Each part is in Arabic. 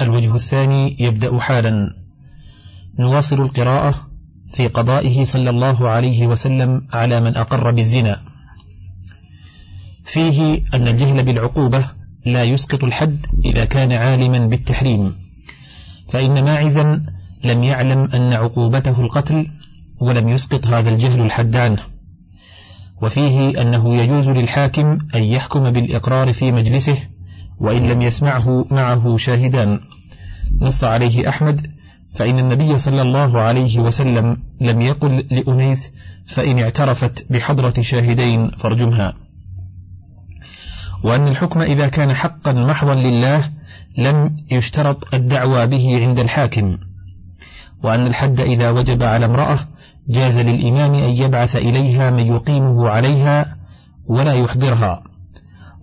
الوجه الثاني يبدأ حالا. نواصل القراءة في قضائه صلى الله عليه وسلم على من أقر بالزنا. فيه أن الجهل بالعقوبة لا يسقط الحد إذا كان عالما بالتحريم. فإن ماعزا لم يعلم أن عقوبته القتل ولم يسقط هذا الجهل الحد عنه. وفيه أنه يجوز للحاكم أن يحكم بالإقرار في مجلسه وإن لم يسمعه معه شاهدان. نص عليه أحمد فإن النبي صلى الله عليه وسلم لم يقل لأنيس فإن اعترفت بحضرة شاهدين فارجمها. وأن الحكم إذا كان حقا محضا لله لم يشترط الدعوى به عند الحاكم. وأن الحد إذا وجب على امرأة جاز للإمام أن يبعث إليها من يقيمه عليها ولا يحضرها.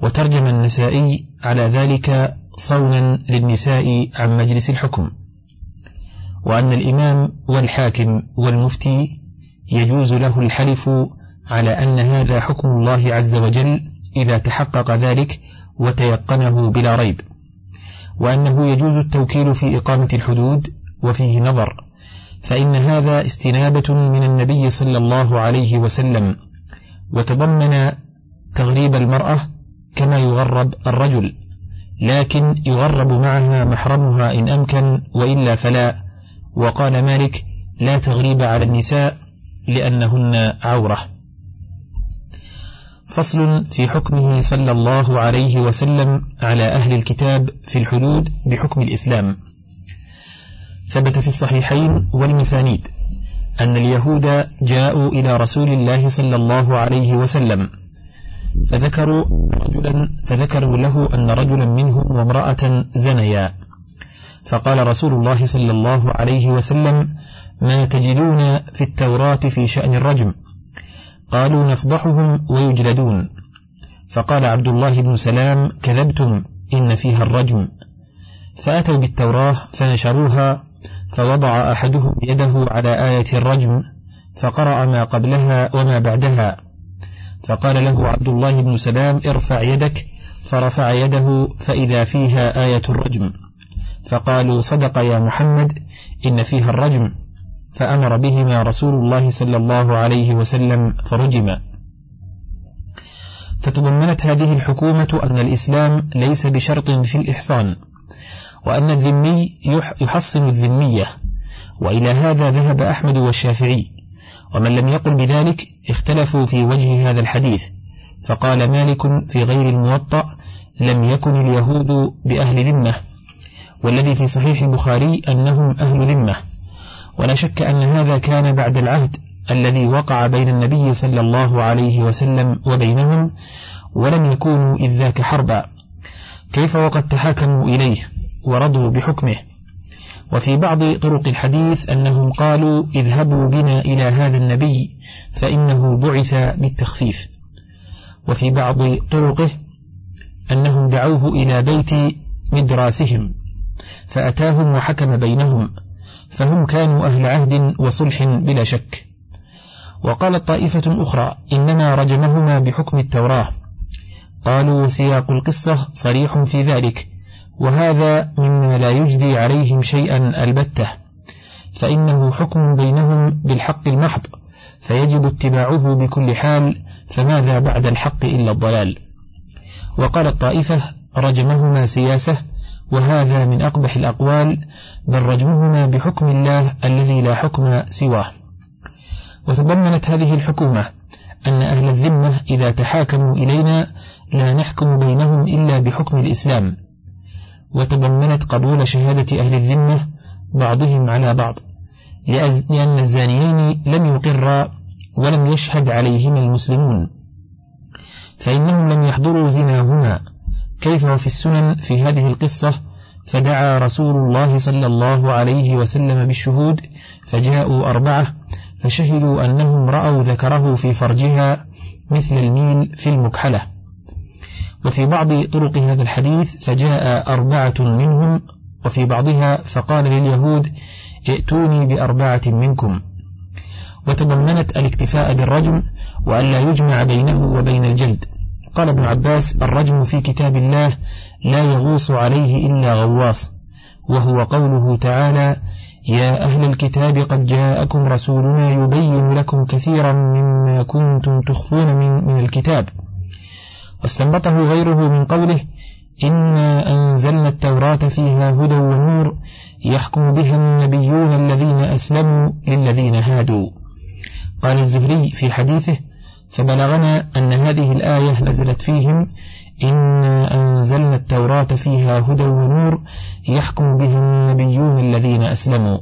وترجم النسائي على ذلك صونا للنساء عن مجلس الحكم وأن الإمام والحاكم والمفتي يجوز له الحلف على أن هذا حكم الله عز وجل إذا تحقق ذلك وتيقنه بلا ريب وأنه يجوز التوكيل في إقامة الحدود وفيه نظر فإن هذا استنابة من النبي صلى الله عليه وسلم وتضمن تغريب المرأة كما يغرب الرجل. لكن يغرب معها محرمها إن أمكن وإلا فلا. وقال مالك لا تغريب على النساء لأنهن عورة. فصل في حكمه صلى الله عليه وسلم على أهل الكتاب في الحدود بحكم الإسلام. ثبت في الصحيحين والمسانيد أن اليهود جاءوا إلى رسول الله صلى الله عليه وسلم فذكروا رجلا فذكروا له أن رجلا منهم وامرأة زنيا. فقال رسول الله صلى الله عليه وسلم ما تجدون في التوراة في شأن الرجم؟ قالوا نفضحهم ويجلدون. فقال عبد الله بن سلام كذبتم إن فيها الرجم. فأتوا بالتوراة فنشروها فوضع أحدهم يده على آية الرجم فقرأ ما قبلها وما بعدها. فقال له عبد الله بن سلام ارفع يدك. فرفع يده فإذا فيها آية الرجم. فقالوا صدق يا محمد إن فيها الرجم. فأمر بهما رسول الله صلى الله عليه وسلم فرجما. فتضمنت هذه الحكومة أن الإسلام ليس بشرط في الإحصان وأن الذمي يحصن الذمية. وإلى هذا ذهب أحمد والشافعي. ومن لم يقل بذلك اختلفوا في وجه هذا الحديث فقال مالك في غير الموطأ لم يكن اليهود بأهل ذمة والذي في صحيح البخاري أنهم أهل ذمة. ولا شك أن هذا كان بعد العهد الذي وقع بين النبي صلى الله عليه وسلم وبينهم ولم يكونوا إذ ذاك حربا. كيف وقد تحاكموا إليه ورضوا بحكمه؟ وفي بعض طرق الحديث أنهم قالوا اذهبوا بنا إلى هذا النبي فإنه بعث بالتخفيف. وفي بعض طرقه أنهم دعوه إلى بيت مدراسهم فأتاهم وحكم بينهم فهم كانوا أهل عهد وصلح بلا شك. وقالت طائفة أخرى إنما رجمهما بحكم التوراة. قالوا سياق القصة صريح في ذلك وهذا مما لا يجدي عليهم شيئا البتة فإنه حكم بينهم بالحق المحض فيجب اتباعه بكل حال فماذا بعد الحق إلا الضلال؟ وقال الطائفة رجمهما سياسة وهذا من أقبح الأقوال بل رجمهما بحكم الله الذي لا حكم سواه. وتضمنت هذه الحكومة أن أهل الذمة إذا تحاكموا إلينا لا نحكم بينهم إلا بحكم الإسلام. وتضمنت قبول شهادة أهل الذمة بعضهم على بعض لأن الزانيين لم يقرا ولم يشهد عليهما المسلمون فإنهم لم يحضروا زناهما. كيف وفي السنن في هذه القصة؟ فدعا رسول الله صلى الله عليه وسلم بالشهود فجاءوا أربعة فشهدوا أنهم رأوا ذكره في فرجها مثل الميل في المكحلة. وفي بعض طرق هذا الحديث فجاء أربعة منهم وفي بعضها فقال لليهود ائتوني بأربعة منكم. وتضمنت الاكتفاء بالرجم وألا يجمع بينه وبين الجلد. قال ابن عباس الرجم في كتاب الله لا يغوص عليه إلا غواص وهو قوله تعالى يا أهل الكتاب قد جاءكم رسولنا يبين لكم كثيرا مما كنتم تخفون من, من الكتاب. واستنبطه غيره من قوله إنا أنزلنا التوراة فيها هدى ونور يحكم بها النبيون الذين أسلموا للذين هادوا. قال الزهري في حديثه فبلغنا أن هذه الآية نزلت فيهم إنا أنزلنا التوراة فيها هدى ونور يحكم بها النبيون الذين أسلموا.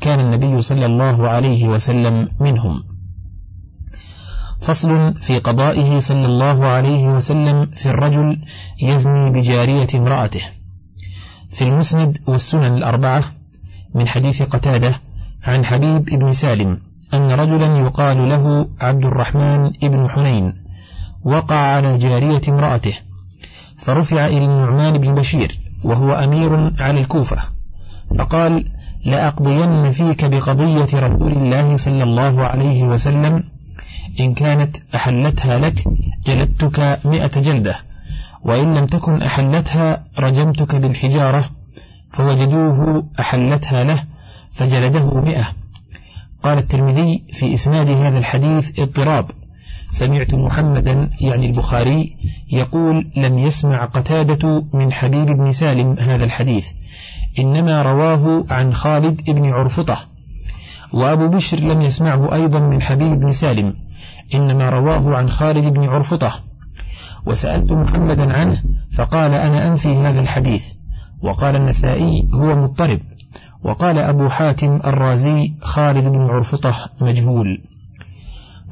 كان النبي صلى الله عليه وسلم منهم. فصل في قضائه صلى الله عليه وسلم في الرجل يزني بجارية امرأته. في المسند والسنن الأربعة من حديث قتادة عن حبيب بن سالم أن رجلا يقال له عبد الرحمن بن حنين وقع على جارية امرأته فرفع إلى النعمان بن بشير وهو أمير على الكوفة فقال لأقضين فيك بقضية رسول الله صلى الله عليه وسلم إن كانت أحلتها لك جلدتك مئة جلدة وإن لم تكن أحلتها رجمتك بالحجارة فوجدوه أحلتها له فجلده مئة. قال الترمذي في إسناد هذا الحديث اضطراب. سمعت محمدا يعني البخاري يقول لم يسمع قتادة من حبيب بن سالم هذا الحديث إنما رواه عن خالد بن عرفطة وأبو بشر لم يسمعه أيضا من حبيب بن سالم. إنما رواه عن خالد بن عرفطة. وسألت محمدا عنه فقال أنا أنفي هذا الحديث. وقال النسائي هو مضطرب. وقال أبو حاتم الرازي خالد بن عرفطة مجهول.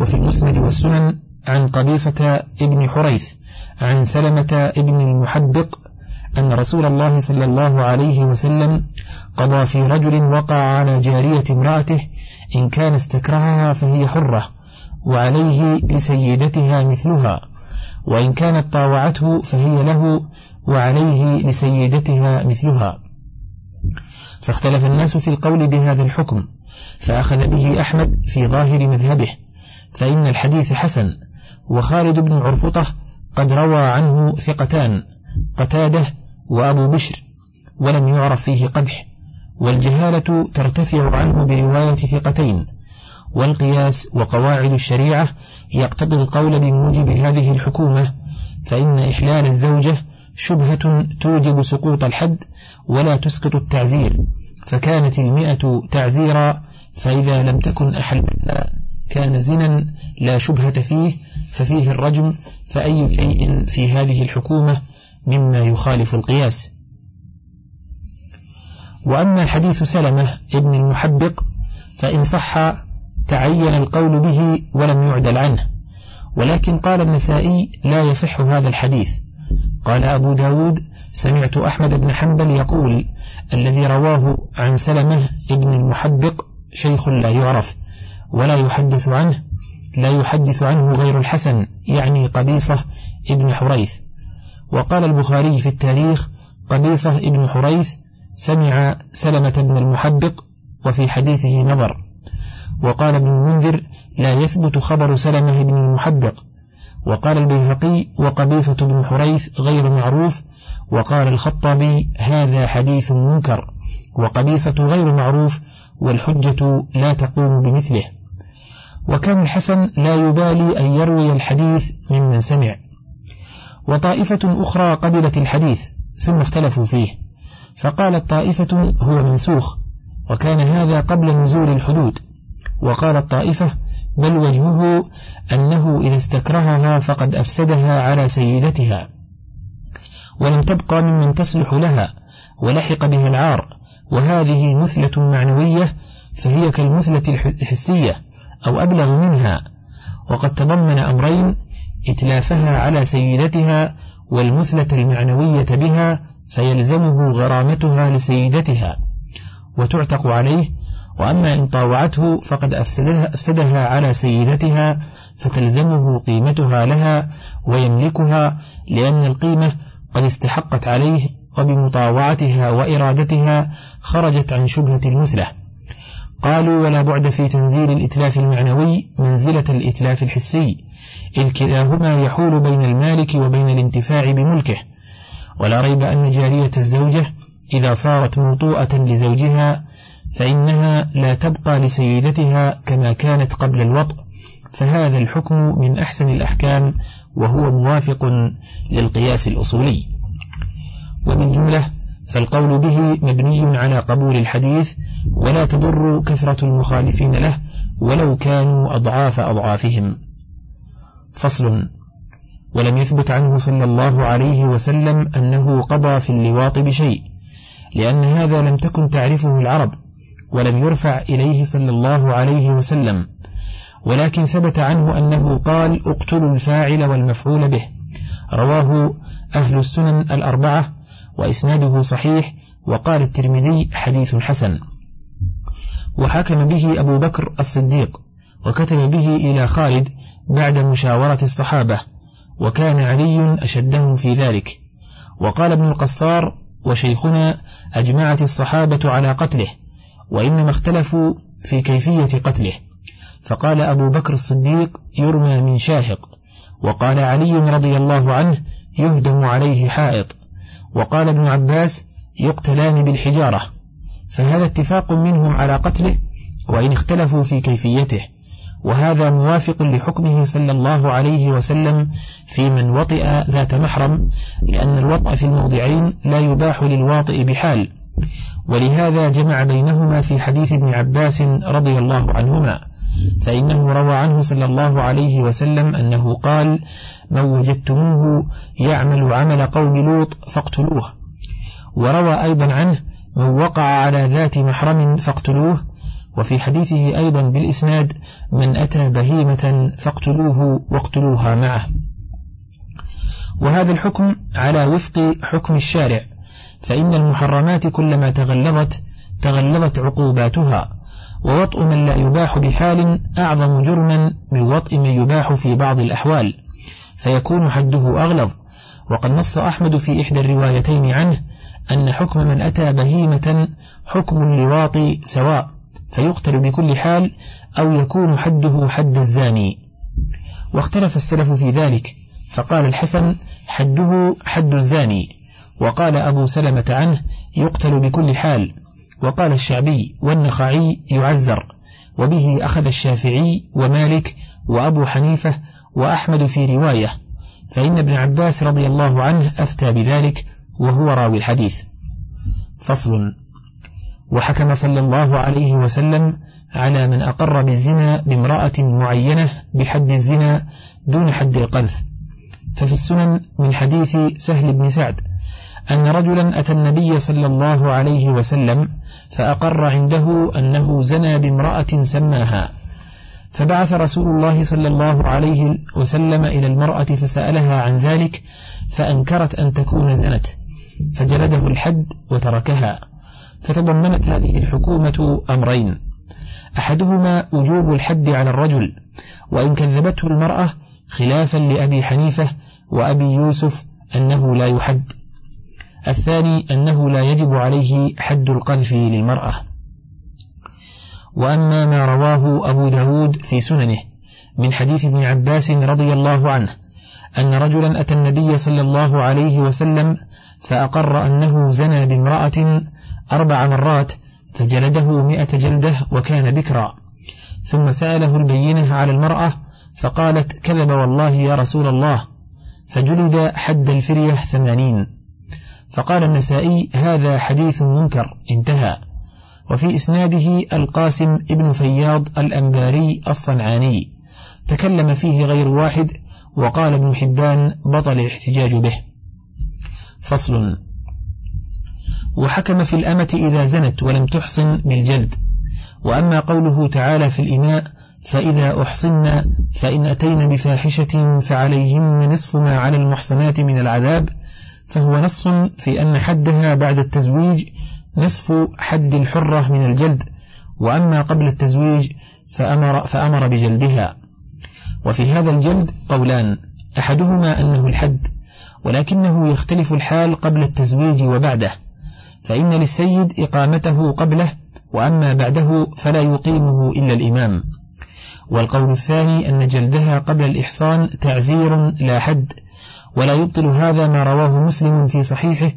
وفي المسند والسنن عن قبيصة ابن حريث عن سلمة ابن المحبق أن رسول الله صلى الله عليه وسلم قضى في رجل وقع على جارية امرأته إن كان استكرهها فهي حرة. وعليه لسيدتها مثلها وإن كانت طاوعته فهي له وعليه لسيدتها مثلها. فاختلف الناس في القول بهذا الحكم فأخذ به أحمد في ظاهر مذهبه فإن الحديث حسن وخالد بن عرفطة قد روى عنه ثقتان قتادة وأبو بشر ولم يعرف فيه قدح والجهالة ترتفع عنه برواية ثقتين. والقياس وقواعد الشريعة يقتضي القول بموجب هذه الحكومة فإن إحلال الزوجة شبهة توجب سقوط الحد ولا تسقط التعزير فكانت المئة تعزيرا فإذا لم تكن أحلتها كان زنا لا شبهة فيه ففيه الرجم فأي شيء في هذه الحكومة مما يخالف القياس. وأما حديث سلمة ابن المحبق فإن صح تعين القول به ولم يعدل عنه. ولكن قال النسائي لا يصح هذا الحديث. قال أبو داود سمعت أحمد بن حنبل يقول الذي رواه عن سلمة ابن المحبق شيخ لا يعرف ولا يحدث عنه لا يحدث عنه غير الحسن يعني قبيصة ابن حريث. وقال البخاري في التاريخ قبيصة ابن حريث سمع سلمة بن المحبق وفي حديثه نظر. وقال ابن المنذر لا يثبت خبر سلمة بن المحبق. وقال البيهقي وقبيصة بن حريث غير معروف وقال الخطابي هذا حديث منكر وقبيصة غير معروف والحجة لا تقوم بمثله. وكان الحسن لا يبالي أن يروي الحديث ممن سمع. وطائفة أخرى قبلت الحديث ثم اختلفوا فيه. فقالت طائفة هو منسوخ وكان هذا قبل نزول الحدود. وقالت طائفة بل وجهه أنه إذا استكرهها فقد أفسدها على سيدتها ولم تبقى ممن تصلح لها ولحق بها العار وهذه مثلة معنوية فهي كالمثلة الحسية أو أبلغ منها وقد تضمن أمرين إتلافها على سيدتها والمثلة المعنوية بها فيلزمه غرامتها لسيدتها وتعتق عليه وأما إن طاوعته فقد أفسدها, أفسدها على سيدتها فتلزمه قيمتها لها ويملكها لأن القيمة قد استحقت عليه وبمطاوعتها وإرادتها خرجت عن شبهة المثلة. قالوا ولا بعد في تنزيل الإتلاف المعنوي منزلة الإتلاف الحسي إذ كلاهما يحول بين المالك وبين الانتفاع بملكه. ولا ريب أن جارية الزوجة إذا صارت موطوءة لزوجها فإنها لا تبقى لسيدتها كما كانت قبل الوطء فهذا الحكم من أحسن الأحكام وهو موافق للقياس الأصولي. وبالجملة فالقول به مبني على قبول الحديث ولا تضر كثرة المخالفين له ولو كانوا أضعاف أضعافهم. فصل ولم يثبت عنه صلى الله عليه وسلم أنه قضى في اللواط بشيء لأن هذا لم تكن تعرفه العرب. ولم يرفع إليه صلى الله عليه وسلم ولكن ثبت عنه أنه قال اقتلوا الفاعل والمفعول به رواه أهل السنن الأربعة وإسناده صحيح وقال الترمذي حديث حسن وحكم به أبو بكر الصديق وكتب به إلى خالد بعد مشاورة الصحابة وكان علي أشدهم في ذلك. وقال ابن القصار وشيخنا أجمعت الصحابة على قتله وإنما اختلفوا في كيفية قتله. فقال أبو بكر الصديق يرمى من شاهق وقال علي رضي الله عنه يهدم عليه حائط وقال ابن عباس يقتلان بالحجارة. فهذا اتفاق منهم على قتله وإن اختلفوا في كيفيته. وهذا موافق لحكمه صلى الله عليه وسلم في من وطئ ذات محرم لأن الوطأ في الموضعين لا يباح للواطئ بحال. ولهذا جمع بينهما في حديث ابن عباس رضي الله عنهما فإنه روى عنه صلى الله عليه وسلم أنه قال من وجدتموه يعمل عمل قوم لوط فاقتلوه. وروى أيضا عنه من وقع على ذات محرم فاقتلوه. وفي حديثه أيضا بالإسناد من أتى بهيمة فاقتلوه واقتلوها معه. وهذا الحكم على وفق حكم الشارع فإن المحرمات كلما تغلظت تغلظت عقوباتها ووطء من لا يباح بحال أعظم جرما من وطء من يباح في بعض الأحوال فيكون حده أغلظ. وقد نص أحمد في إحدى الروايتين عنه أن حكم من أتى بهيمة حكم اللواط سواء فيقتل بكل حال أو يكون حده حد الزاني. واختلف السلف في ذلك فقال الحسن حده حد الزاني. وقال أبو سلمة عنه يقتل بكل حال وقال الشعبي والنخعي يعزر وبه أخذ الشافعي ومالك وأبو حنيفة وأحمد في رواية فإن ابن عباس رضي الله عنه أفتى بذلك وهو راوي الحديث. فصل. وحكم صلى الله عليه وسلم على من أقر بالزنا بامرأة معينة بحد الزنا دون حد القذف. ففي السنن من حديث سهل بن سعد أن رجلا أتى النبي صلى الله عليه وسلم فأقر عنده أنه زنى بامرأة سماها. فبعث رسول الله صلى الله عليه وسلم إلى المرأة فسألها عن ذلك فأنكرت أن تكون زنت. فجلده الحد وتركها. فتضمنت هذه الحكومة أمرين. أحدهما وجوب الحد على الرجل وإن كذبته المرأة خلافا لأبي حنيفة وأبي يوسف أنه لا يحد. الثاني أنه لا يجب عليه حد القذف للمرأة. وأما ما رواه أبو داود في سننه من حديث ابن عباس رضي الله عنه أن رجلا أتى النبي صلى الله عليه وسلم فأقر أنه زنى بامرأة أربع مرات فجلده مئة جلدة وكان بكرا. ثم سأله البينة على المرأة فقالت كذب والله يا رسول الله. فجلد حد الفرية ثمانين. فقال النسائي هذا حديث منكر انتهى. وفي إسناده القاسم ابن فياض الأنباري الصنعاني. تكلم فيه غير واحد وقال ابن حبان بطل الاحتجاج به. فصل. وحكم في الأمة إذا زنت ولم تحصن بالجلد وأما قوله تعالى في الإناء فإذا أحصن فإن أتين بفاحشة فعليهن نصف ما على المحصنات من العذاب فهو نص في أن حدها بعد التزويج نصف حد الحرة من الجلد وأما قبل التزويج فأمر, فأمر بجلدها. وفي هذا الجلد قولان أحدهما أنه الحد ولكنه يختلف الحال قبل التزويج وبعده فإن للسيد إقامته قبله وأما بعده فلا يقيمه إلا الإمام. والقول الثاني أن جلدها قبل الإحصان تعزير لا حد ولا يبطل هذا ما رواه مسلم في صحيحه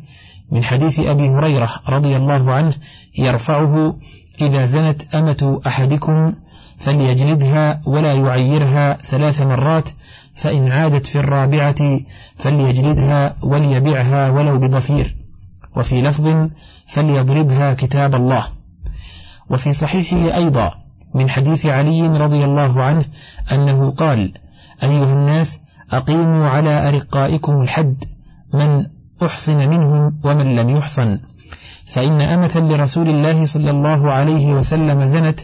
من حديث أبي هريرة رضي الله عنه يرفعه إذا زنت أمة أحدكم فليجلدها ولا يعيرها ثلاث مرات فإن عادت في الرابعة فليجلدها وليبعها ولو بضفير وفي لفظ فليضربها كتاب الله. وفي صحيحه أيضا من حديث علي رضي الله عنه أنه قال أيها الناس أقيموا على أرقائكم الحد من أحصن منهم ومن لم يحصن فإن أمة لرسول الله صلى الله عليه وسلم زنت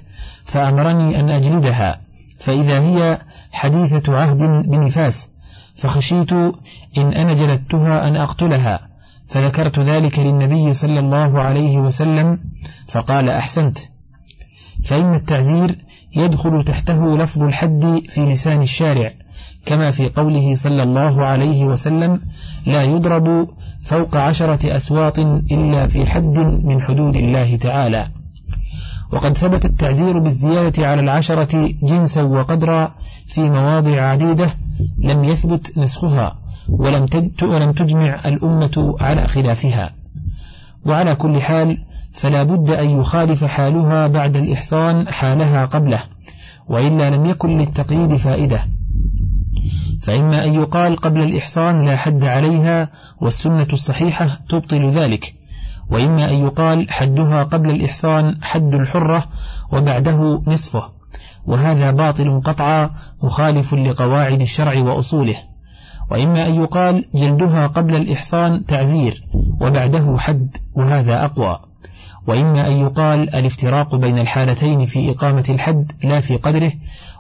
فأمرني أن أجلدها فإذا هي حديثة عهد بنفاس فخشيت إن أنا جلدتها أن أقتلها فذكرت ذلك للنبي صلى الله عليه وسلم فقال أحسنت. فإن التعزير يدخل تحته لفظ الحد في لسان الشارع كما في قوله صلى الله عليه وسلم لا يضرب فوق عشرة أسواط إلا في حد من حدود الله تعالى. وقد ثبت التعزير بالزيادة على العشرة جنسا وقدرا في مواضع عديدة لم يثبت نسخها ولم ولم تجمع الأمة على خلافها. وعلى كل حال فلا بد أن يخالف حالها بعد الإحصان حالها قبله وإلا لم يكن للتقييد فائدة. فإما أن يقال قبل الإحصان لا حد عليها والسنة الصحيحة تبطل ذلك وإما أن يقال حدها قبل الإحصان حد الحرة وبعده نصفه وهذا باطل قطعا مخالف لقواعد الشرع وأصوله. وإما أن يقال جلدها قبل الإحصان تعزير وبعده حد وهذا أقوى. وإما أن يقال الافتراق بين الحالتين في إقامة الحد لا في قدره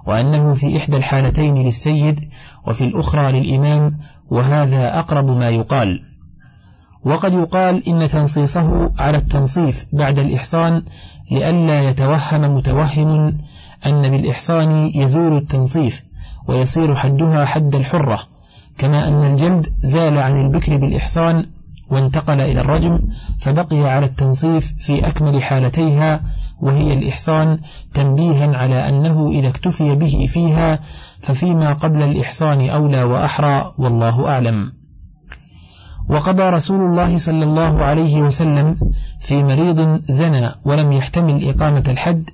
وأنه في إحدى الحالتين للسيد وفي الأخرى للإمام وهذا أقرب ما يقال. وقد يقال إن تنصيصه على التنصيف بعد الإحصان لئلا يتوهم متوهم أن بالإحصان يزول التنصيف ويصير حدها حد الحرة كما أن الجلد زال عن البكر بالإحصان وانتقل إلى الرجم فبقي على التنصيف في أكمل حالتيها وهي الإحصان تنبيها على أنه إذا اكتفي به فيها ففيما قبل الإحصان أولى وأحرى والله أعلم. وقضى رسول الله صلى الله عليه وسلم في مريض زنى ولم يحتمل إقامة الحد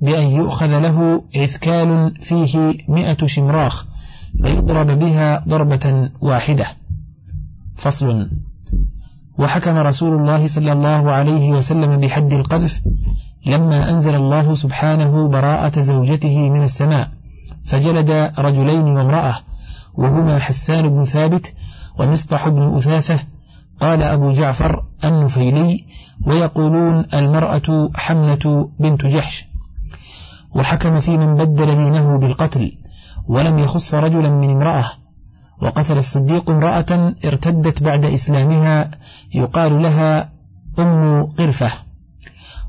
بأن يؤخذ له عثكال فيه مئة شمراخ فيضرب بها ضربة واحدة. فصل. وحكم رسول الله صلى الله عليه وسلم بحد القذف لما أنزل الله سبحانه براءة زوجته من السماء فجلد رجلين وامرأة وهما حسان بن ثابت ومسطح بن أثاثة قال أبو جعفر النفيلي ويقولون المرأة حملة بنت جحش. وحكم في من بدل دينه بالقتل ولم يخص رجلا من امرأة وقتل الصديق امرأة ارتدت بعد إسلامها يقال لها أم قرفة.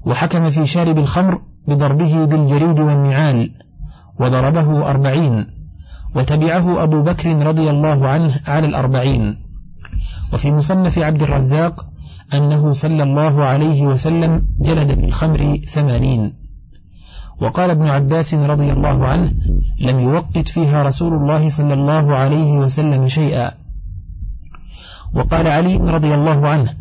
وحكم في شارب الخمر بضربه بالجريد والنعال وضربه أربعين. وتبعه أبو بكر رضي الله عنه على الأربعين. وفي مصنف عبد الرزاق أنه صلى الله عليه وسلم جلد في الخمر ثمانين. وقال ابن عباس رضي الله عنه لم يوقت فيها رسول الله صلى الله عليه وسلم شيئا. وقال علي رضي الله عنه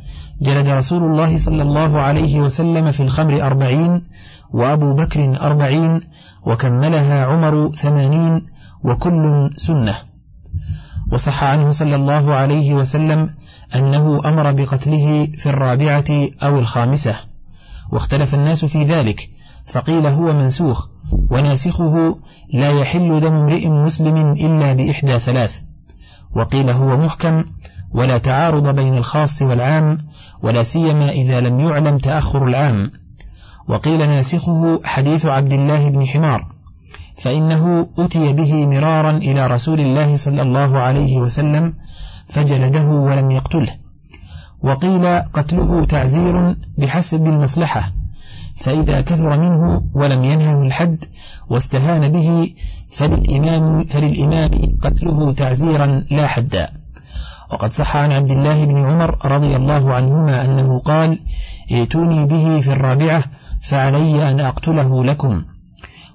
جلد رسول الله صلى الله عليه وسلم في الخمر أربعين وأبو بكر أربعين وكملها عمر ثمانين وكل سنة. وصح عنه صلى الله عليه وسلم أنه أمر بقتله في الرابعة أو الخامسة. واختلف الناس في ذلك فقيل هو منسوخ وناسخه لا يحل دم امرئ مسلم إلا بإحدى ثلاث. وقيل هو محكم ولا تعارض بين الخاص والعام ولا سيما إذا لم يعلم تأخر العام. وقيل ناسخه حديث عبد الله بن حمار فإنه أتي به مرارا إلى رسول الله صلى الله عليه وسلم فجلده ولم يقتله. وقيل قتله تعزير بحسب المصلحة. فإذا كثر منه ولم ينهه الحد واستهان به فللإمام, فللإمام قتله تعزيرا لا حدا وقد صح عن عبد الله بن عمر رضي الله عنهما أنه قال ائتوني به في الرابعة فعلي أن أقتله لكم.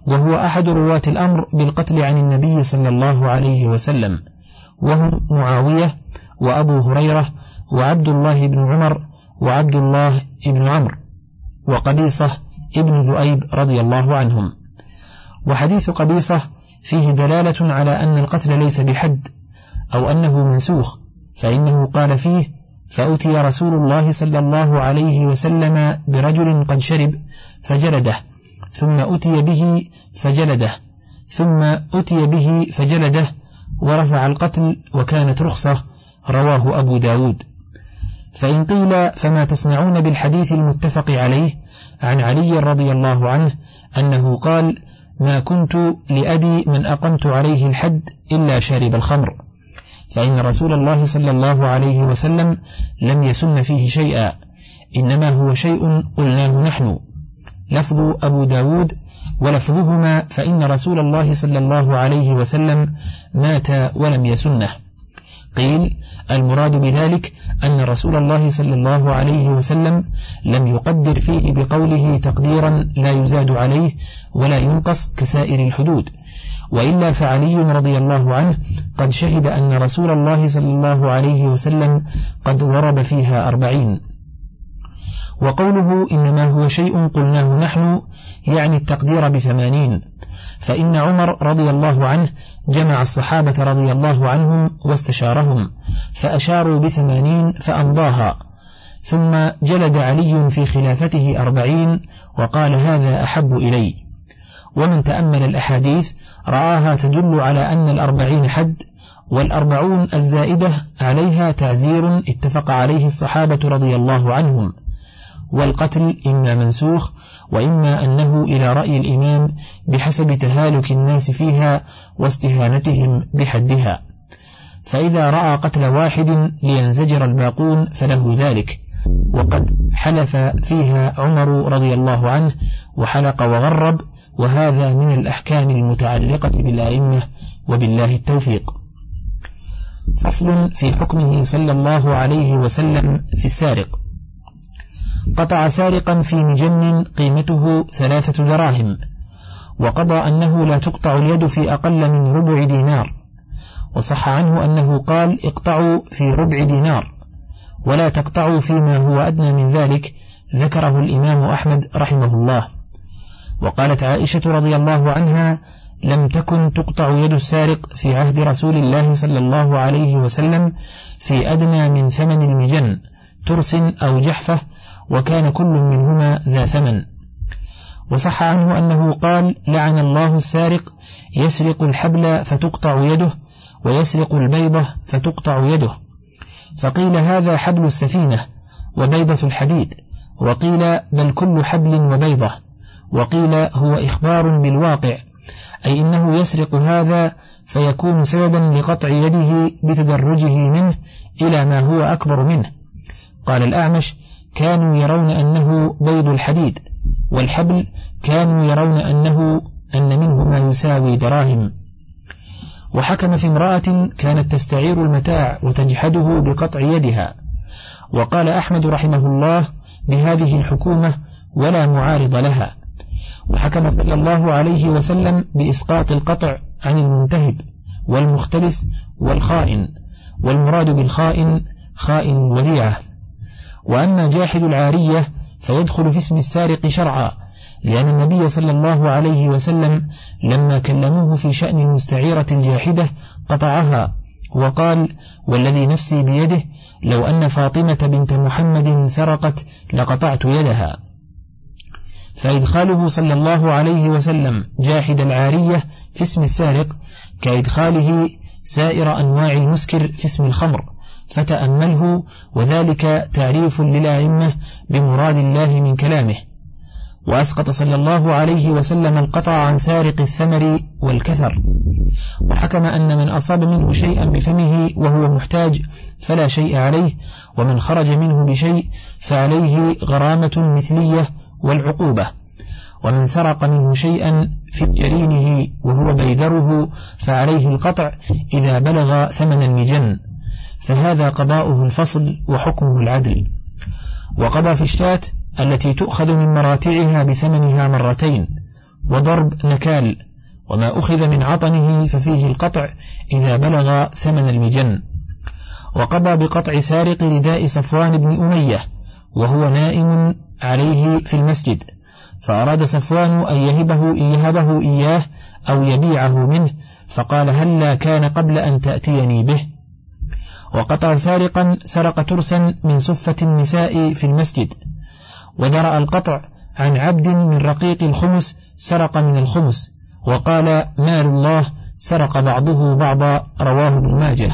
وهو أحد رواة الأمر بالقتل عن النبي صلى الله عليه وسلم. وهم معاوية وأبو هريرة وعبد الله بن عمر وعبد الله بن عمرو. وقبيصة ابن ذؤيب رضي الله عنهم. وحديث قبيصة فيه دلالة على أن القتل ليس بحد أو أنه منسوخ فإنه قال فيه فأتي رسول الله صلى الله عليه وسلم برجل قد شرب فجلده ثم أتي به فجلده ثم أتي به فجلده ورفع القتل وكانت رخصة رواه أبو داود. فإن قيل فما تصنعون بالحديث المتفق عليه عن علي رضي الله عنه أنه قال ما كنت لأدي من أقمت عليه الحد إلا شارب الخمر فإن رسول الله صلى الله عليه وسلم لم يسن فيه شيئا إنما هو شيء قلناه نحن لفظ أبو داود ولفظهما فإن رسول الله صلى الله عليه وسلم مات ولم يسنه. قيل المراد بذلك أن رسول الله صلى الله عليه وسلم لم يقدر فيه بقوله تقديرا لا يزاد عليه ولا ينقص كسائر الحدود. وإلا فعلي رضي الله عنه قد شهد أن رسول الله صلى الله عليه وسلم قد ضرب فيها أربعين. وقوله إنما هو شيء قلناه نحن يعني التقدير بثمانين. فإن عمر رضي الله عنه جمع الصحابة رضي الله عنهم واستشارهم فأشاروا بثمانين فأمضاها. ثم جلد علي في خلافته أربعين وقال هذا أحب إلي. ومن تأمل الأحاديث رآها تدل على أن الأربعين حد والأربعون الزائدة عليها تعزير اتفق عليه الصحابة رضي الله عنهم. والقتل إما منسوخ وإما أنه إلى رأي الإمام بحسب تهالك الناس فيها واستهانتهم بحدها. فإذا رأى قتل واحد لينزجر الباقون فله ذلك. وقد حلف فيها عمر رضي الله عنه وحلق وغرب وهذا من الأحكام المتعلقة بالأئمة وبالله التوفيق. فصل في حكمه صلى الله عليه وسلم في السارق. قطع سارقا في مجن قيمته ثلاثة دراهم وقضى أنه لا تقطع اليد في أقل من ربع دينار وصح عنه أنه قال اقطعوا في ربع دينار ولا تقطعوا فيما هو أدنى من ذلك ذكره الإمام أحمد رحمه الله. وقالت عائشة رضي الله عنها لم تكن تقطع يد السارق في عهد رسول الله صلى الله عليه وسلم في أدنى من ثمن المجن ترس أو جحفة وكان كل منهما ذا ثمن. وصح عنه أنه قال لعن الله السارق يسرق الحبل فتقطع يده ويسرق البيضة فتقطع يده. فقيل هذا حبل السفينة وبيضة الحديد. وقيل بل كل حبل وبيضة. وقيل هو إخبار بالواقع أي إنه يسرق هذا فيكون سببا لقطع يده بتدرجه منه إلى ما هو أكبر منه. قال الأعمش كانوا يرون أنه بيض الحديد والحبل كانوا يرون أنه أن منه ما يساوي دراهم. وحكم في امرأة كانت تستعير المتاع وتجحده بقطع يدها. وقال أحمد رحمه الله بهذه الحكومة ولا معارض لها. وحكم صلى الله عليه وسلم بإسقاط القطع عن المنتهب والمختلس والخائن والمراد بالخائن خائن وديعة. وأما جاحد العارية فيدخل في اسم السارق شرعا لأن النبي صلى الله عليه وسلم لما كلموه في شأن المستعيرة الجاحدة قطعها وقال والذي نفسي بيده لو أن فاطمة بنت محمد سرقت لقطعت يدها. فإدخاله صلى الله عليه وسلم جاحد العارية في اسم السارق كإدخاله سائر أنواع المسكر في اسم الخمر. فتأمله وذلك تعريف للأئمة بمراد الله من كلامه. وأسقط صلى الله عليه وسلم القطع عن سارق الثمر والكثر. وحكم أن من أصاب منه شيئا بفمه وهو محتاج فلا شيء عليه ومن خرج منه بشيء فعليه غرامة مثلية والعقوبة. ومن سرق منه شيئا في جرينه وهو بيدره فعليه القطع إذا بلغ ثمن المجن فهذا قضاؤه الفصل وحكمه العدل. وقضى في الشاة التي تؤخذ من مراتعها بثمنها مرتين وضرب نكال وما أخذ من عطنه ففيه القطع إذا بلغ ثمن المجن. وقضى بقطع سارق رداء صفوان بن أمية وهو نائم عليه في المسجد فأراد صفوان أن يهبه, يهبه إياه أو يبيعه منه فقال هلا كان قبل أن تأتيني به؟ وقطع سارقا سرق ترسا من صفة النساء في المسجد. ودرأ القطع عن عبد من رقيق الخمس سرق من الخمس وقال مال الله سرق بعضه بعضا رواه ابن ماجه.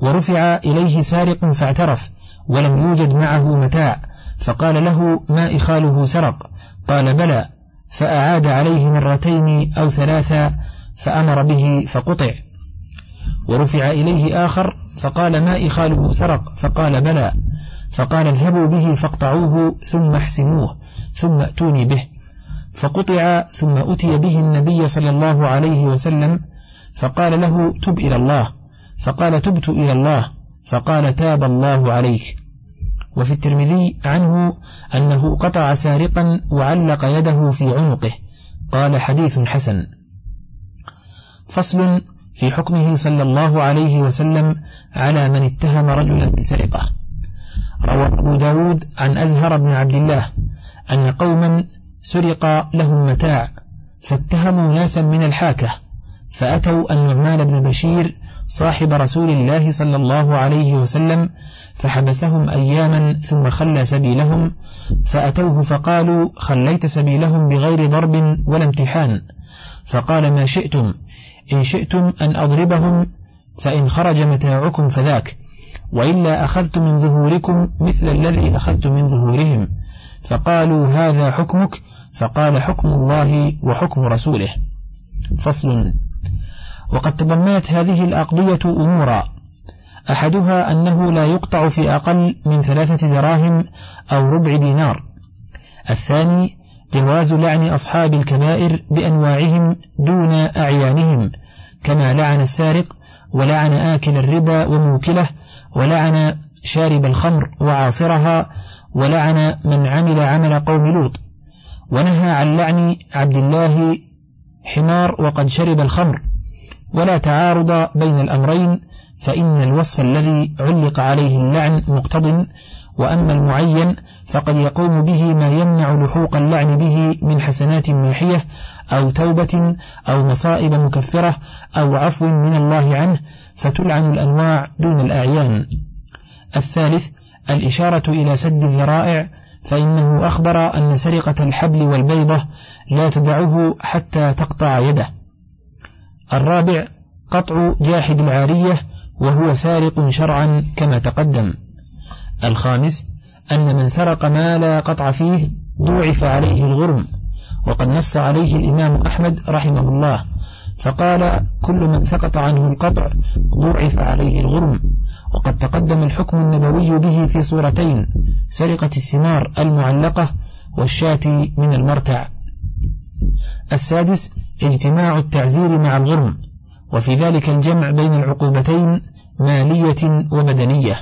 ورفع إليه سارق فاعترف ولم يوجد معه متاع فقال له ما إخاله سرق؟ قال بلى فأعاد عليه مرتين أو ثلاثا فأمر به فقطع. ورفع إليه آخر فقال ما إخاله سرق فقال بلى فقال اذهبوا به فاقطعوه ثم احسنوه ثم ائتوني به. فقطع ثم أتي به النبي صلى الله عليه وسلم فقال له تب إلى الله فقال تبت إلى الله فقال تاب الله عليك. وفي الترمذي عنه أنه قطع سارقا وعلق يده في عنقه قال حديث حسن. فصل في حكمه صلى الله عليه وسلم على من اتهم رجلا بسرقة. روى أبو داود عن أزهر بن عبد الله أن قوما سرق لهم متاع فاتهموا ناسا من الحاكة فأتوا النعمان بن بشير صاحب رسول الله صلى الله عليه وسلم فحبسهم أياما ثم خلى سبيلهم فأتوه فقالوا خليت سبيلهم بغير ضرب ولا امتحان فقال ما شئتم؟ إن شئتم أن أضربهم فإن خرج متاعكم فذاك وإلا أخذت من ظهوركم مثل الذي أخذت من ظهورهم فقالوا هذا حكمك فقال حكم الله وحكم رسوله. فصل. وقد تضمنت هذه الأقضية أمورا. أحدها أنه لا يقطع في أقل من ثلاثة دراهم أو ربع دينار. الثاني جواز لعن أصحاب الكبائر بأنواعهم دون أعيانهم كما لعن السارق ولعن آكل الربا وموكله ولعن شارب الخمر وعاصرها ولعن من عمل عمل قوم لوط. ونهى عن لعن عبد الله حمار وقد شرب الخمر. ولا تعارض بين الأمرين فإن الوصف الذي علق عليه اللعن مقتض وأما المعين فقد يقوم به ما يمنع لحوق اللعن به من حسنات ماحية أو توبة أو مصائب مكفرة أو عفو من الله عنه فتلعن الأنواع دون الأعيان. الثالث الإشارة إلى سد الذرائع فإنه أخبر أن سرقة الحبل والبيضة لا تدعه حتى تقطع يده. الرابع قطع جاحد العارية وهو سارق شرعا كما تقدم. الخامس أن من سرق ما لا قطع فيه ضوعف عليه الغرم وقد نص عليه الإمام أحمد رحمه الله فقال كل من سقط عنه القطع ضوعف عليه الغرم وقد تقدم الحكم النبوي به في صورتين سرقة الثمار المعلقة والشاة من المرتع. السادس اجتماع التعزير مع الغرم وفي ذلك الجمع بين العقوبتين مالية وبدنية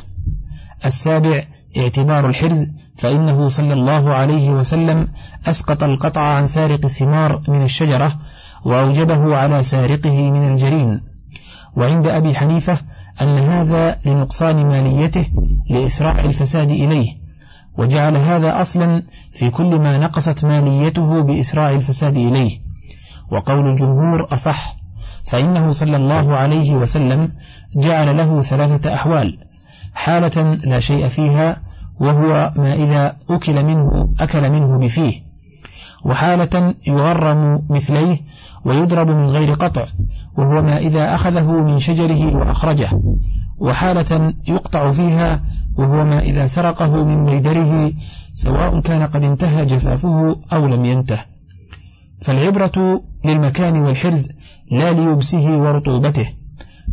السابع اعتبار الحرز فإنه صلى الله عليه وسلم أسقط القطع عن سارق الثمار من الشجرة وأوجبه على سارقه من الجرين وعند أبي حنيفة أن هذا لنقصان ماليته لإسراع الفساد إليه وجعل هذا أصلا في كل ما نقصت ماليته بإسراع الفساد إليه. وقول الجمهور أصح فإنه صلى الله عليه وسلم جعل له ثلاثة أحوال حالة لا شيء فيها وهو ما إذا أكل منه أكل منه بفيه. وحالة يغرم مثليه ويضرب من غير قطع وهو ما إذا أخذه من شجره وأخرجه. وحالة يقطع فيها وهو ما إذا سرقه من بيدره سواء كان قد انتهى جفافه أو لم ينته. فالعبرة للمكان والحرز لا ليبسه ورطوبته.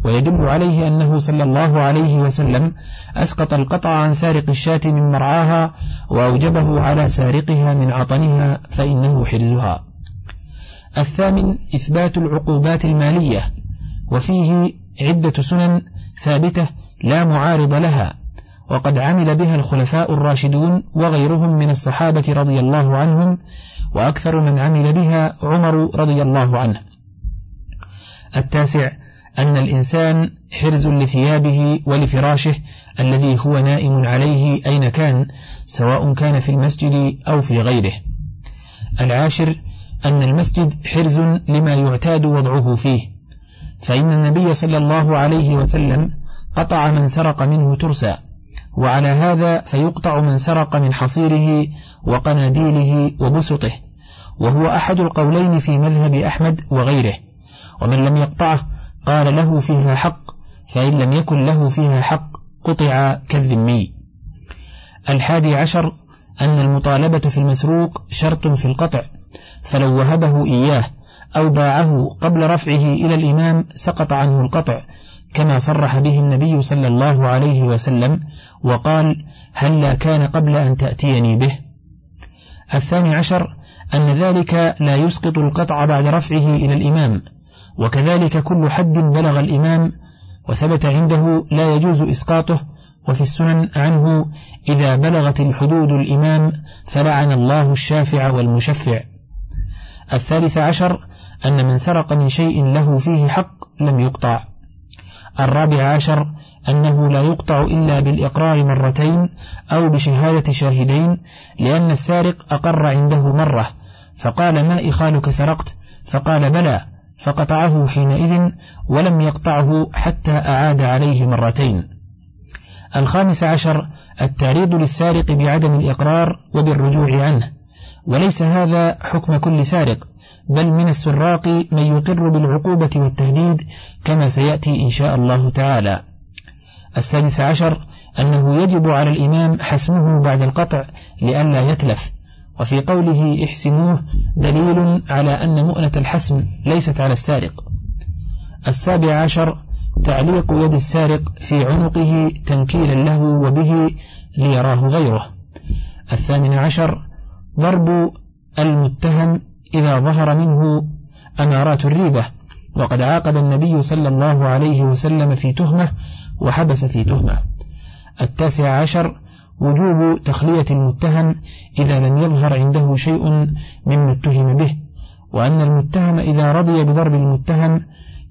ويدل عليه أنه صلى الله عليه وسلم أسقط القطع عن سارق الشاة من مرعاها وأوجبه على سارقها من عطنها فإنه حرزها. الثامن إثبات العقوبات المالية وفيه عدة سنن ثابتة لا معارض لها وقد عمل بها الخلفاء الراشدون وغيرهم من الصحابة رضي الله عنهم وأكثر من عمل بها عمر رضي الله عنه. التاسع أن الإنسان حرز لثيابه ولفراشه الذي هو نائم عليه أين كان سواء كان في المسجد أو في غيره. العاشر أن المسجد حرز لما يعتاد وضعه فيه فإن النبي صلى الله عليه وسلم قطع من سرق منه ترسا وعلى هذا فيقطع من سرق من حصيره وقناديله وبسطه وهو أحد القولين في مذهب أحمد وغيره ومن لم يقطعه قال له فيها حق فإن لم يكن له فيها حق قطع كالذمي الحادي عشر أن المطالبة في المسروق شرط في القطع فلو وهبه إياه أو باعه قبل رفعه إلى الإمام سقط عنه القطع كما صرح به النبي صلى الله عليه وسلم وقال هلا كان قبل أن تأتيني به؟ الثاني عشر أن ذلك لا يسقط القطع بعد رفعه إلى الإمام. وكذلك كل حد بلغ الإمام وثبت عنده لا يجوز إسقاطه وفي السنن عنه إذا بلغت الحدود الإمام فلعن الله الشافع والمشفع. الثالث عشر أن من سرق من شيء له فيه حق لم يقطع. الرابع عشر أنه لا يقطع إلا بالإقرار مرتين أو بشهادة شاهدين لأن السارق أقر عنده مرة فقال ما إخالك سرقت؟ فقال بلى فقطعه حينئذ ولم يقطعه حتى أعاد عليه مرتين. الخامس عشر التعريض للسارق بعدم الإقرار وبالرجوع عنه. وليس هذا حكم كل سارق بل من السراق من يقر بالعقوبة والتهديد كما سيأتي إن شاء الله تعالى. السادس عشر أنه يجب على الإمام حسمه بعد القطع لئلا يتلف. وفي قوله احسنوه دليل على أن مؤنة الحسم ليست على السارق. السابع عشر تعليق يد السارق في عنقه تنكيلا له وبه ليراه غيره. الثامن عشر ضرب المتهم إذا ظهر منه أمارات الريبة وقد عاقب النبي صلى الله عليه وسلم في تهمة وحبس في تهمة. التاسع عشر وجوب تخلية المتهم إذا لم يظهر عنده شيء مما اتهم به وأن المتهم إذا رضي بضرب المتهم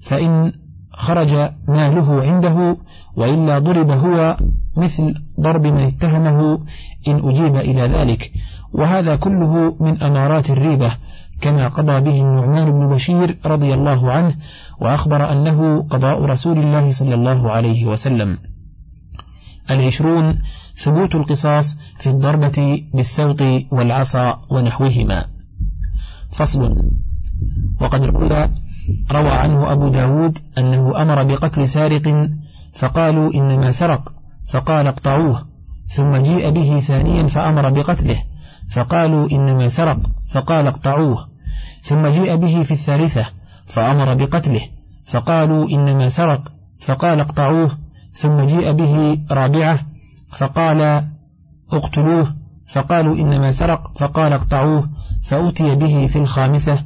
فإن خرج ماله عنده وإلا ضرب هو مثل ضرب من اتهمه إن أجيب إلى ذلك. وهذا كله من أمارات الريبة كما قضى به النعمان بن بشير رضي الله عنه وأخبر أنه قضاء رسول الله صلى الله عليه وسلم. العشرون ثبوت القصاص في الضربة بالسوط والعصا ونحوهما. فصل. وقد روى روى عنه أبو داود أنه أمر بقتل سارق فقالوا إنما سرق فقال اقطعوه ثم جيء به ثانيا فأمر بقتله فقالوا إنما سرق فقال اقطعوه ثم جيء به في الثالثة فأمر بقتله فقالوا إنما سرق فقال اقطعوه ثم جيء به رابعة فقال اقتلوه فقالوا إنما سرق فقال اقطعوه فأتي به في الخامسة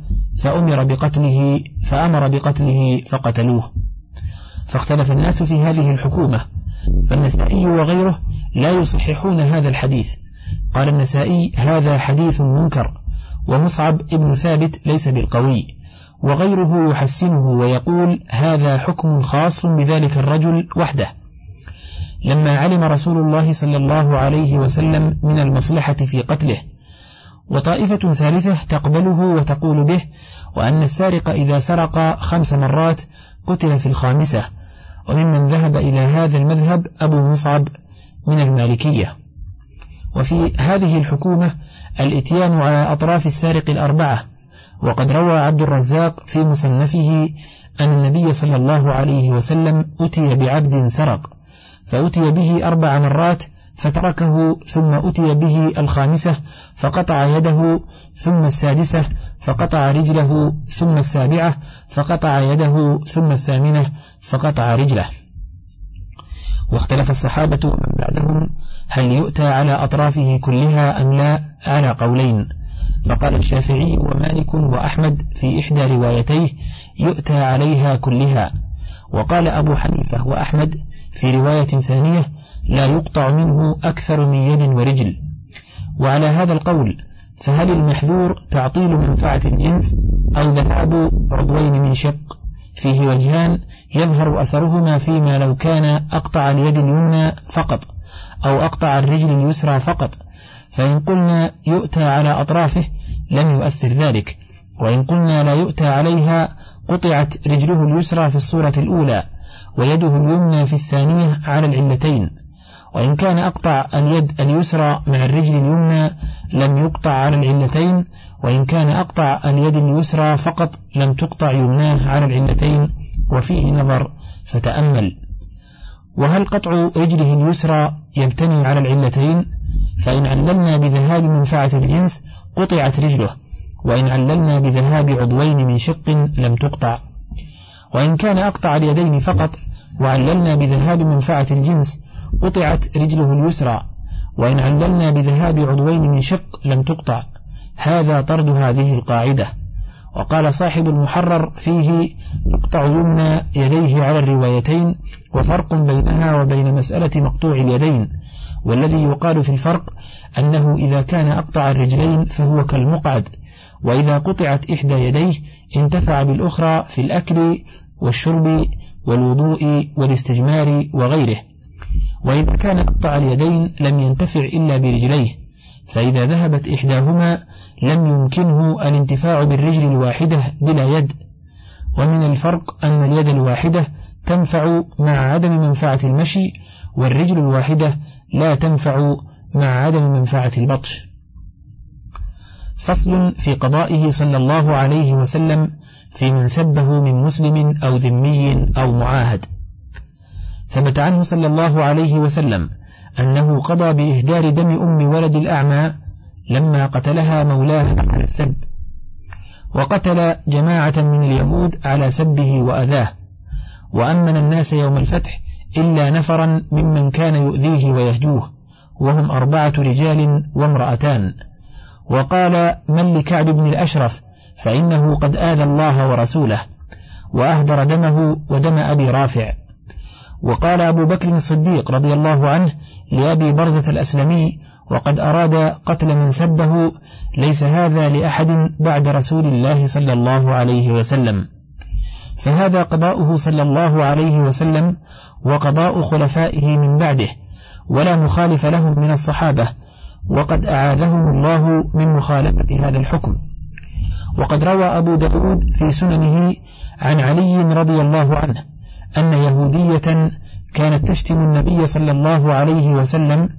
فأمر بقتله فأمر بقتله فقتلوه. فاختلف الناس في هذه الحكومة فالنسائي وغيره لا يصححون هذا الحديث. قال النسائي هذا حديث منكر ومصعب ابن ثابت ليس بالقوي وغيره يحسنه ويقول هذا حكم خاص بذلك الرجل وحده. لما علم رسول الله صلى الله عليه وسلم من المصلحة في قتله. وطائفة ثالثة تقبله وتقول به وأن السارق إذا سرق خمس مرات قتل في الخامسة. وممن ذهب إلى هذا المذهب أبو مصعب من المالكية. وفي هذه الحكومة الإتيان على أطراف السارق الأربعة. وقد روى عبد الرزاق في مصنفه أن النبي صلى الله عليه وسلم أتي بعبد سرق. فأتي به أربع مرات فتركه ثم أتي به الخامسة فقطع يده ثم السادسة فقطع رجله ثم السابعة فقطع يده ثم الثامنة فقطع رجله. واختلف الصحابة ومن بعدهم هل يؤتى على أطرافه كلها أم لا على قولين. فقال الشافعي ومالك وأحمد في إحدى روايتيه يؤتى عليها كلها. وقال أبو حنيفة وأحمد في رواية ثانية لا يقطع منه أكثر من يد ورجل. وعلى هذا القول فهل المحذور تعطيل منفعة الجنس أو ذهاب عضوين من شق؟ فيه وجهان يظهر أثرهما فيما لو كان أقطع اليد اليمنى فقط أو أقطع الرجل اليسرى فقط فإن قلنا يؤتى على أطرافه لم يؤثر ذلك وإن قلنا لا يؤتى عليها قطعت رجله اليسرى في الصورة الأولى ويده اليمنى في الثانية على العلتين وإن كان أقطع اليد اليسرى مع الرجل اليمنى لم يقطع على العلتين وإن كان أقطع اليد اليسرى فقط لم تقطع يمناه على العلتين وفيه نظر فتأمل. وهل قطع رجله اليسرى يبتني على العلتين؟ فإن عللنا بذهاب منفعة الجنس قطعت رجله وإن عللنا بذهاب عضوين من شق لم تقطع. وإن كان أقطع اليدين فقط وعللنا بذهاب منفعة الجنس قطعت رجله اليسرى وإن عللنا بذهاب عضوين من شق لم تقطع. هذا طرد هذه القاعدة. وقال صاحب المحرر فيه يقطع يمنى يديه على الروايتين وفرق بينها وبين مسألة مقطوع اليدين. والذي يقال في الفرق أنه إذا كان أقطع الرجلين فهو كالمقعد وإذا قطعت إحدى يديه انتفع بالأخرى في الأكل والشرب والوضوء والاستجمار وغيره. وإذا كان أقطع اليدين لم ينتفع إلا برجليه فإذا ذهبت إحداهما لم يمكنه الانتفاع بالرجل الواحدة بلا يد. ومن الفرق أن اليد الواحدة تنفع مع عدم منفعة المشي والرجل الواحدة لا تنفع مع عدم منفعة البطش. فصل في قضائه صلى الله عليه وسلم في من سبه من مسلم أو ذمي أو معاهد. ثبت عنه صلى الله عليه وسلم أنه قضى بإهدار دم أم ولد الأعمى لما قتلها مولاه على السب وقتل جماعة من اليهود على سبه وأذاه وأمن الناس يوم الفتح إلا نفرا ممن كان يؤذيه ويهجوه وهم أربعة رجال وامرأتان. وقال من لكعب بن الأشرف فإنه قد آذى الله ورسوله وأهدر دمه ودم أبي رافع. وقال أبو بكر الصديق رضي الله عنه لأبي برزة الأسلمي وقد أراد قتل من سبه ليس هذا لأحد بعد رسول الله صلى الله عليه وسلم. فهذا قضاؤه صلى الله عليه وسلم وقضاء خلفائه من بعده ولا مخالف لهم من الصحابة وقد أعاذهم الله من مخالفة هذا الحكم. وقد روى أبو داود في سننه عن علي رضي الله عنه أن يهودية كانت تشتم النبي صلى الله عليه وسلم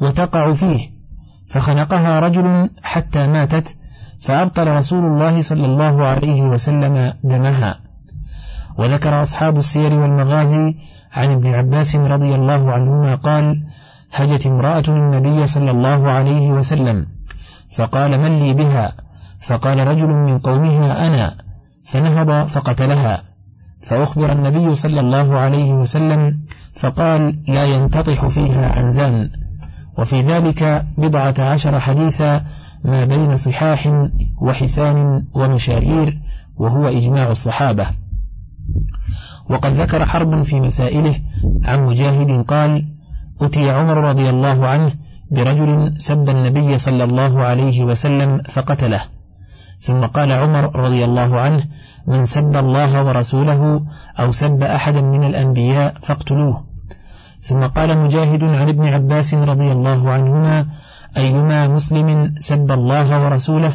وتقع فيه فخنقها رجل حتى ماتت فأبطل رسول الله صلى الله عليه وسلم دمها. وذكر أصحاب السير والمغازي عن ابن عباس رضي الله عنهما قال هجت امرأة النبي صلى الله عليه وسلم فقال من لي بها؟ فقال رجل من قومها أنا فنهض فقتلها. فأخبر النبي صلى الله عليه وسلم فقال لا ينتطح فيها عنزان. وفي ذلك بضعة عشر حديثا ما بين صحاح وحسان ومشاهير وهو إجماع الصحابة. وقد ذكر حرب في مسائله عن مجاهد قال أتي عمر رضي الله عنه برجل سب النبي صلى الله عليه وسلم فقتله. ثم قال عمر رضي الله عنه من سب الله ورسوله أو سب أحدا من الأنبياء فاقتلوه. ثم قال مجاهد عن ابن عباس رضي الله عنهما أيما مسلم سب الله ورسوله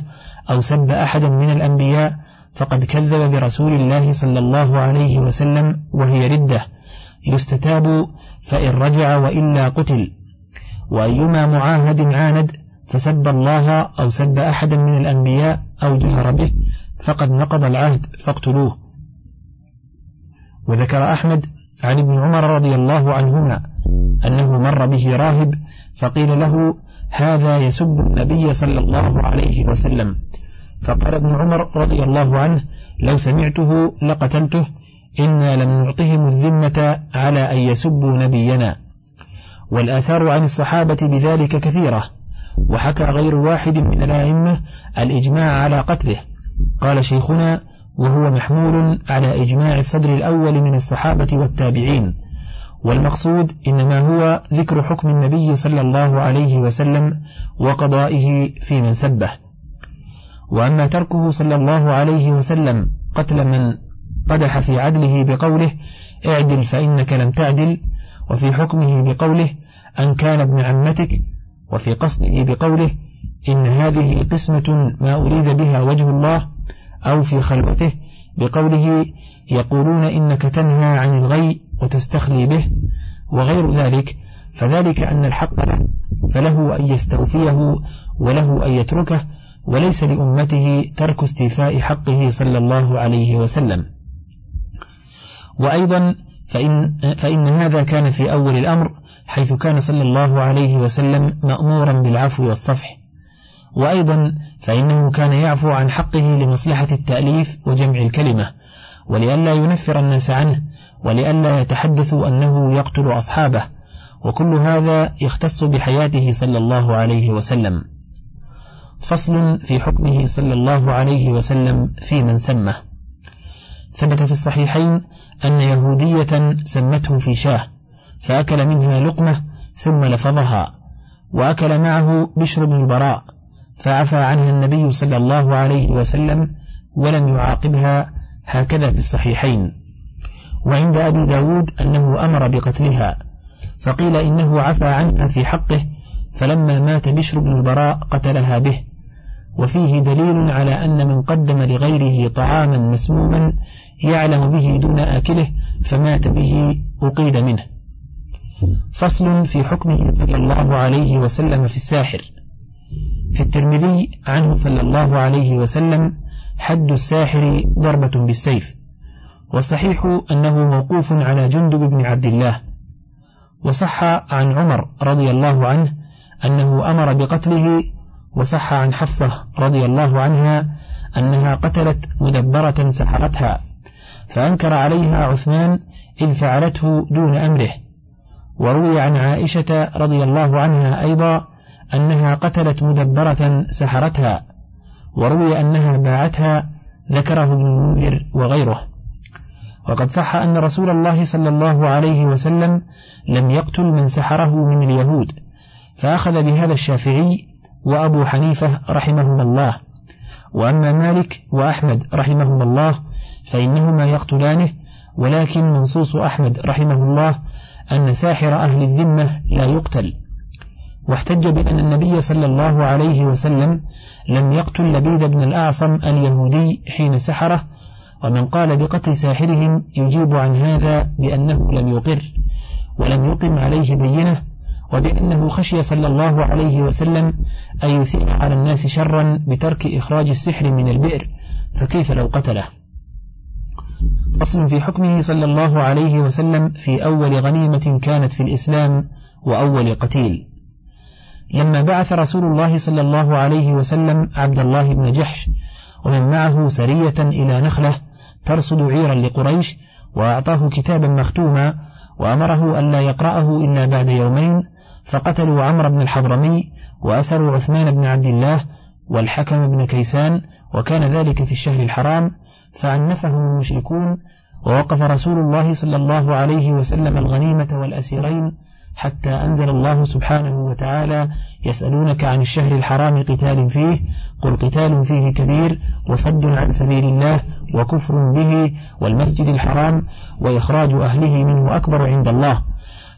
أو سب أحدا من الأنبياء فقد كذب برسول الله صلى الله عليه وسلم وهي ردة. يستتاب فإن رجع وإلا قتل. وأيما معاهد عاند فسب الله أو سب أحدا من الأنبياء أو جهر به فقد نقض العهد فاقتلوه. وذكر أحمد عن ابن عمر رضي الله عنهما أنه مر به راهب فقيل له هذا يسب النبي صلى الله عليه وسلم. فقال ابن عمر رضي الله عنه لو سمعته لقتلته إنا لم نعطهم الذمة على أن يسبوا نبينا. والآثار عن الصحابة بذلك كثيرة. وحكى غير واحد من الأئمة الإجماع على قتله. قال شيخنا وهو محمول على إجماع الصدر الأول من الصحابة والتابعين. والمقصود إنما هو ذكر حكم النبي صلى الله عليه وسلم وقضائه في من سبه. وأما تركه صلى الله عليه وسلم قتل من قدح في عدله بقوله اعدل فإنك لم تعدل وفي حكمه بقوله أن كان ابن عمتك وفي قصده بقوله إن هذه قسمة ما أريد بها وجه الله أو في خلوته بقوله يقولون إنك تنهى عن الغي وتستخلي به وغير ذلك فذلك أن الحق له فله أن يستوفيه وله أن يتركه وليس لأمته ترك استيفاء حقه صلى الله عليه وسلم. وأيضا فإن, فإن هذا كان في أول الأمر حيث كان صلى الله عليه وسلم مأمورا بالعفو والصفح. وأيضا فإنه كان يعفو عن حقه لمصلحة التأليف وجمع الكلمة ولئلا ينفر الناس عنه ولئلا يتحدثوا أنه يقتل أصحابه. وكل هذا يختص بحياته صلى الله عليه وسلم. فصل في حكمه صلى الله عليه وسلم في من سمه. ثبت في الصحيحين أن يهودية سمته في شاه. فأكل منها لقمة ثم لفظها وأكل معه بشر بن البراء فعفى عنها النبي صلى الله عليه وسلم ولم يعاقبها هكذا في الصحيحين. وعند أبي داود أنه أمر بقتلها فقيل إنه عفى عنها في حقه فلما مات بشر بن البراء قتلها به. وفيه دليل على أن من قدم لغيره طعاما مسموما يعلم به دون آكله فمات به أقيد منه. فصل في حكمه صلى الله عليه وسلم في الساحر. في الترمذي عنه صلى الله عليه وسلم حد الساحر ضربة بالسيف والصحيح أنه موقوف على جندب بن عبد الله. وصح عن عمر رضي الله عنه أنه أمر بقتله وصح عن حفصة رضي الله عنها أنها قتلت مدبرة سحرتها فأنكر عليها عثمان إذ فعلته دون أمره. وروي عن عائشة رضي الله عنها أيضا أنها قتلت مدبرة سحرتها وروي أنها باعتها ذكره ابن المنذر وغيره. وقد صح أن رسول الله صلى الله عليه وسلم لم يقتل من سحره من اليهود فأخذ بهذا الشافعي وأبو حنيفة رحمهما الله. وأما مالك وأحمد رحمهما الله فإنهما يقتلانه ولكن منصوص أحمد رحمه الله أن ساحر أهل الذمة لا يقتل. واحتج بأن النبي صلى الله عليه وسلم لم يقتل لبيد بن الأعصم اليهودي حين سحره ومن قال بقتل ساحرهم يجيب عن هذا بأنه لم يقر ولم يقم عليه بينة وبأنه خشي صلى الله عليه وسلم أن يثير على الناس شرا بترك إخراج السحر من البئر فكيف لو قتله؟ فصل في حكمه صلى الله عليه وسلم في أول غنيمة كانت في الإسلام وأول قتيل. لما بعث رسول الله صلى الله عليه وسلم عبد الله بن جحش ومن معه سرية إلى نخلة ترصد عيرا لقريش وأعطاه كتابا مختوما وأمره ألا يقرأه إلا بعد يومين فقتلوا عمرو بن الحضرمي وأسروا عثمان بن عبد الله والحكم بن كيسان وكان ذلك في الشهر الحرام فعنفهم المشركون ووقف رسول الله صلى الله عليه وسلم الغنيمة والأسيرين حتى أنزل الله سبحانه وتعالى يسألونك عن الشهر الحرام قتال فيه قل قتال فيه كبير وصد عن سبيل الله وكفر به والمسجد الحرام وإخراج أهله منه أكبر عند الله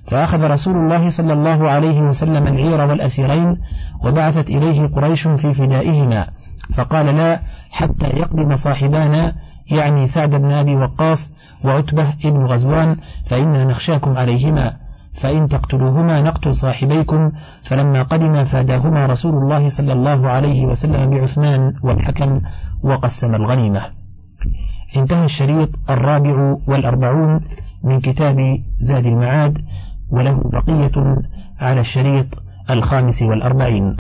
فأخذ رسول الله صلى الله عليه وسلم العير والأسيرين وبعثت إليه قريش في فدائهما فقال لا حتى يقدم صاحبانا يعني سعد بن أبي وقاص وعتبة ابن غزوان فإنا نخشاكم عليهما فإن تقتلوهما نقتل صاحبيكم فلما قدم فاداهما رسول الله صلى الله عليه وسلم بعثمان والحكم وقسم الغنيمة. انتهى الشريط الرابع والأربعون من كتاب زاد المعاد وله بقية على الشريط الخامس والأربعين.